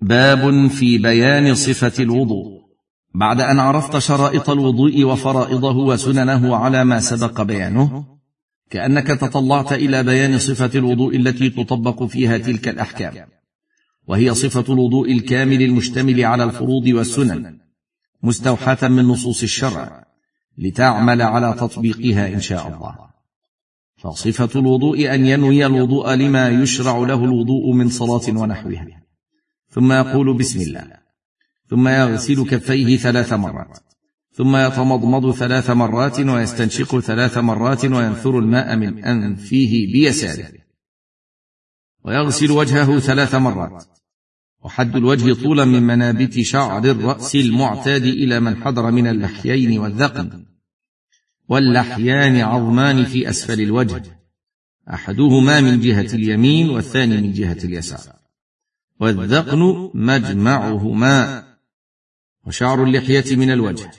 باب في بيان صفة الوضوء. بعد أن عرفت شرائط الوضوء وفرائضه وسننه على ما سبق بيانه كأنك تطلعت إلى بيان صفة الوضوء التي تطبق فيها تلك الأحكام. وهي صفة الوضوء الكامل المشتمل على الفروض والسنن مستوحاة من نصوص الشرع لتعمل على تطبيقها إن شاء الله. فصفة الوضوء أن ينوي الوضوء لما يشرع له الوضوء من صلاة ونحوها. ثم يقول بسم الله. ثم يغسل كفيه ثلاث مرات. ثم يتمضمض ثلاث مرات ويستنشق ثلاث مرات وينثر الماء من أنفه بيساره. ويغسل وجهه ثلاث مرات. وحد الوجه طولا من منابت شعر الرأس المعتاد إلى من حضر من اللحيين والذقن. واللحيان عظمان في أسفل الوجه. أحدهما من جهة اليمين والثاني من جهة اليسار. والذقن مجمعهما وشعر اللحية من الوجه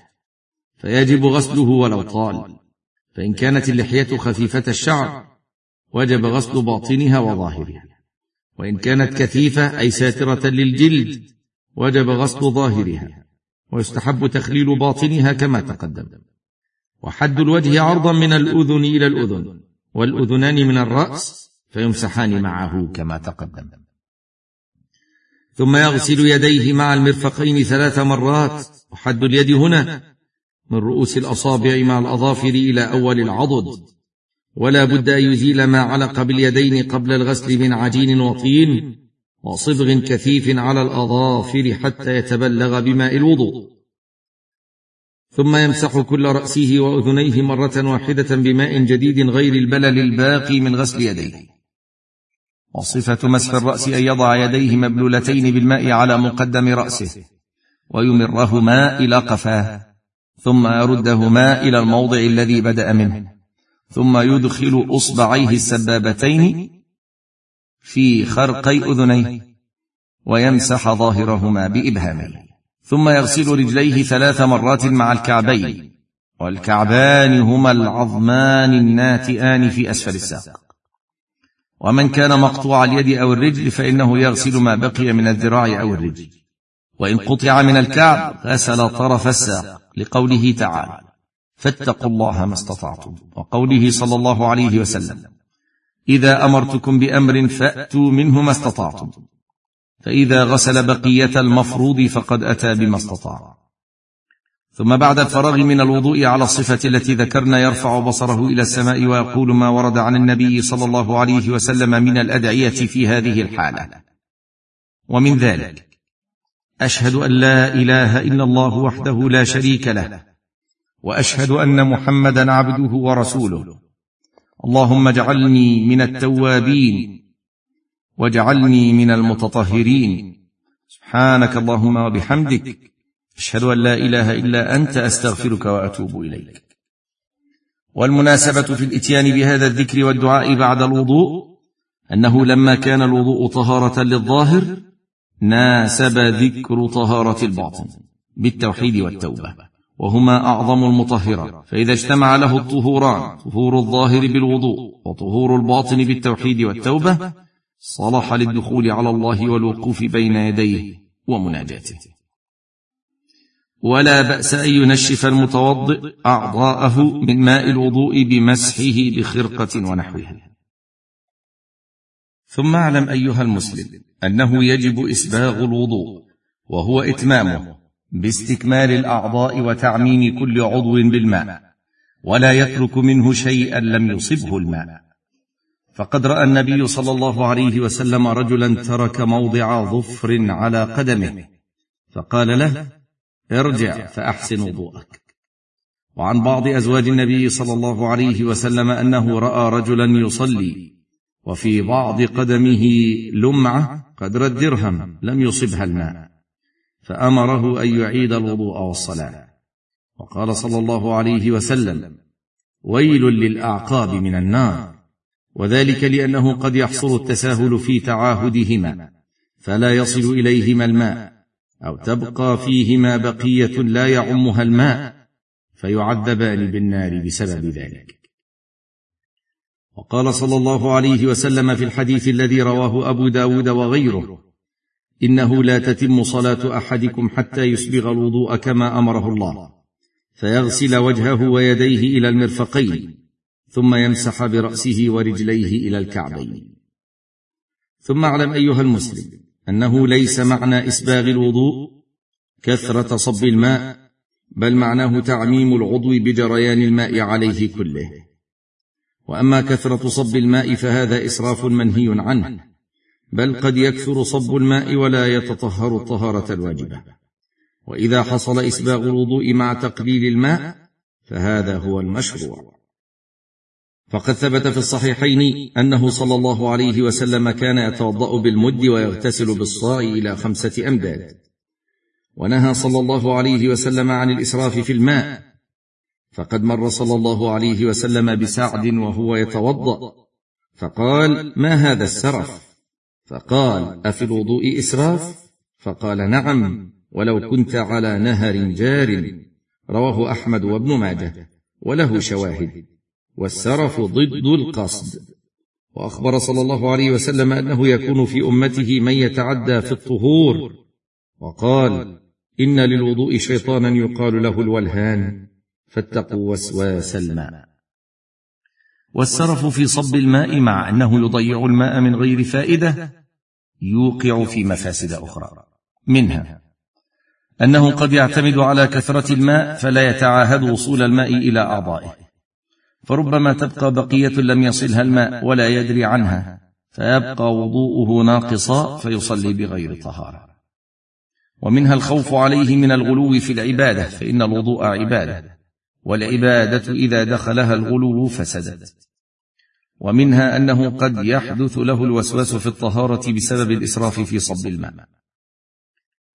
فيجب غسله ولو طال. فإن كانت اللحية خفيفة الشعر وجب غسل باطنها وظاهرها. وإن كانت كثيفة أي ساترة للجلد وجب غسل ظاهرها. ويستحب تخليل باطنها كما تقدم. وحد الوجه عرضا من الأذن إلى الأذن والأذنان من الرأس فيمسحان معه كما تقدم. ثم يغسل يديه مع المرفقين ثلاث مرات. وحد اليد هنا من رؤوس الأصابع مع الأظافر إلى أول العضد. ولا بد أن يزيل ما علق باليدين قبل الغسل من عجين وطين وصبغ كثيف على الأظافر حتى يتبلغ بماء الوضوء. ثم يمسح كل رأسه وأذنيه مرة واحدة بماء جديد غير البلل الباقي من غسل يديه. وصفة مسح الرأس أن يضع يديه مبلولتين بالماء على مقدم رأسه ويمرهما إلى قفاه ثم يردهما إلى الموضع الذي بدأ منه ثم يدخل أصبعيه السبابتين في خرقي أذنيه ويمسح ظاهرهما بابهاميه ثم يغسل رجليه ثلاث مرات مع الكعبين والكعبان هما العظمان الناتئان في أسفل الساق. ومن كان مقطوع اليد أو الرجل فإنه يغسل ما بقي من الذراع أو الرجل. وإن قطع من الكعب غسل طرف الساق لقوله تعالى فاتقوا الله ما استطعتم. وقوله صلى الله عليه وسلم إذا أمرتكم بأمر فأتوا منه ما استطعتم. فإذا غسل بقية المفروض فقد أتى بما استطاع. ثم بعد الفراغ من الوضوء على الصفة التي ذكرنا يرفع بصره إلى السماء ويقول ما ورد عن النبي صلى الله عليه وسلم من الأدعية في هذه الحالة. ومن ذلك أشهد أن لا إله إلا الله وحده لا شريك له وأشهد أن محمدا عبده ورسوله. اللهم اجعلني من التوابين واجعلني من المتطهرين. سبحانك اللهم وبحمدك أشهد أن لا إله إلا أنت أستغفرك وأتوب إليك. والمناسبة في الإتيان بهذا الذكر والدعاء بعد الوضوء أنه لما كان الوضوء طهارة للظاهر ناسب ذكر طهارة الباطن بالتوحيد والتوبة وهما أعظم المطهرات. فإذا اجتمع له الطهوران طهور الظاهر بالوضوء وطهور الباطن بالتوحيد والتوبة صلح للدخول على الله والوقوف بين يديه ومناجاته. ولا بأس أن ينشف المتوضئ أعضاءه من ماء الوضوء بمسحه بخرقه ونحوها. ثم اعلم أيها المسلم أنه يجب إسباغ الوضوء وهو إتمامه باستكمال الأعضاء وتعميم كل عضو بالماء ولا يترك منه شيئا لم يصبه الماء. فقد رأى النبي صلى الله عليه وسلم رجلا ترك موضع ظفر على قدمه فقال له ارجع فأحسن وضوءك وعن بعض أزواج النبي صلى الله عليه وسلم أنه رأى رجلا يصلي وفي بعض قدمه لمعة قدر الدرهم لم يصبها الماء فأمره أن يعيد الوضوء والصلاة. وقال صلى الله عليه وسلم ويل للأعقاب من النار وذلك لأنه قد يحصل التساهل في تعاهدهما فلا يصل إليهما الماء. أو تبقى فيهما بقية لا يعمها الماء فيعذبان بالنار بسبب ذلك. وقال صلى الله عليه وسلم في الحديث الذي رواه أبو داود وغيره إنه لا تتم صلاة أحدكم حتى يسبغ الوضوء كما أمره الله فيغسل وجهه ويديه إلى المرفقين ثم يمسح برأسه ورجليه إلى الكعبين. ثم اعلم أيها المسلم أنه ليس معنى إسباغ الوضوء كثرة صب الماء بل معناه تعميم العضو بجريان الماء عليه كله. وأما كثرة صب الماء فهذا إسراف منهي عنه بل قد يكثر صب الماء ولا يتطهر الطهارة الواجبة. وإذا حصل إسباغ الوضوء مع تقليل الماء فهذا هو المشروع. فقد ثبت في الصحيحين أنه صلى الله عليه وسلم كان يتوضأ بالمد ويغتسل بالصاع إلى خمسة أمداد. ونهى صلى الله عليه وسلم عن الإسراف في الماء. فقد مر صلى الله عليه وسلم بسعد وهو يتوضأ. فقال ما هذا السرف؟ فقال أفي الوضوء إسراف؟ فقال نعم ولو كنت على نهر جار. رواه أحمد وابن ماجه وله شواهد. والسرف ضد القصد. وأخبر صلى الله عليه وسلم أنه يكون في أمته من يتعدى في الطهور. وقال إن للوضوء شيطانا يقال له الولهان. فاتقوا وسواس الماء. والسرف في صب الماء مع أنه يضيع الماء من غير فائدة يوقع في مفاسد أخرى. منها أنه قد يعتمد على كثرة الماء فلا يتعاهد وصول الماء إلى أعضائه. فربما تبقى بقية لم يصلها الماء ولا يدري عنها فيبقى وضوءه ناقصا فيصلي بغير طهارة. ومنها الخوف عليه من الغلو في العبادة فإن الوضوء عبادة والعبادة إذا دخلها الغلو فسدت ومنها أنه قد يحدث له الوسواس في الطهارة بسبب الإسراف في صب الماء.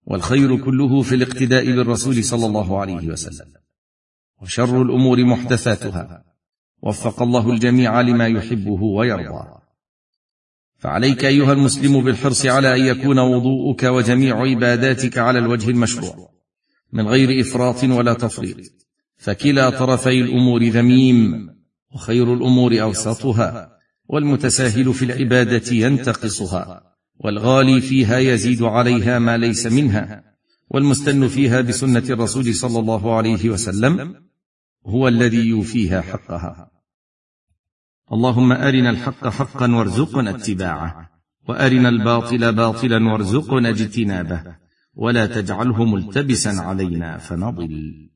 والخير كله في الاقتداء بالرسول صلى الله عليه وسلم. وشر الأمور محدثاتها. وفق الله الجميع لما يحبه ويرضى. فعليك أيها المسلم بالحرص على أن يكون وضوءك وجميع عباداتك على الوجه المشروع من غير إفراط ولا تفريط. فكلا طرفي الأمور ذميم وخير الأمور أوسطها والمتساهل في العبادة ينتقصها والغالي فيها يزيد عليها ما ليس منها والمستن فيها بسنة الرسول صلى الله عليه وسلم هو الذي يوفيها حقها. اللهم أرنا الحق حقا وارزقنا اتباعه وأرنا الباطل باطلا وارزقنا اجتنابه ولا تجعله ملتبسا علينا فنضل.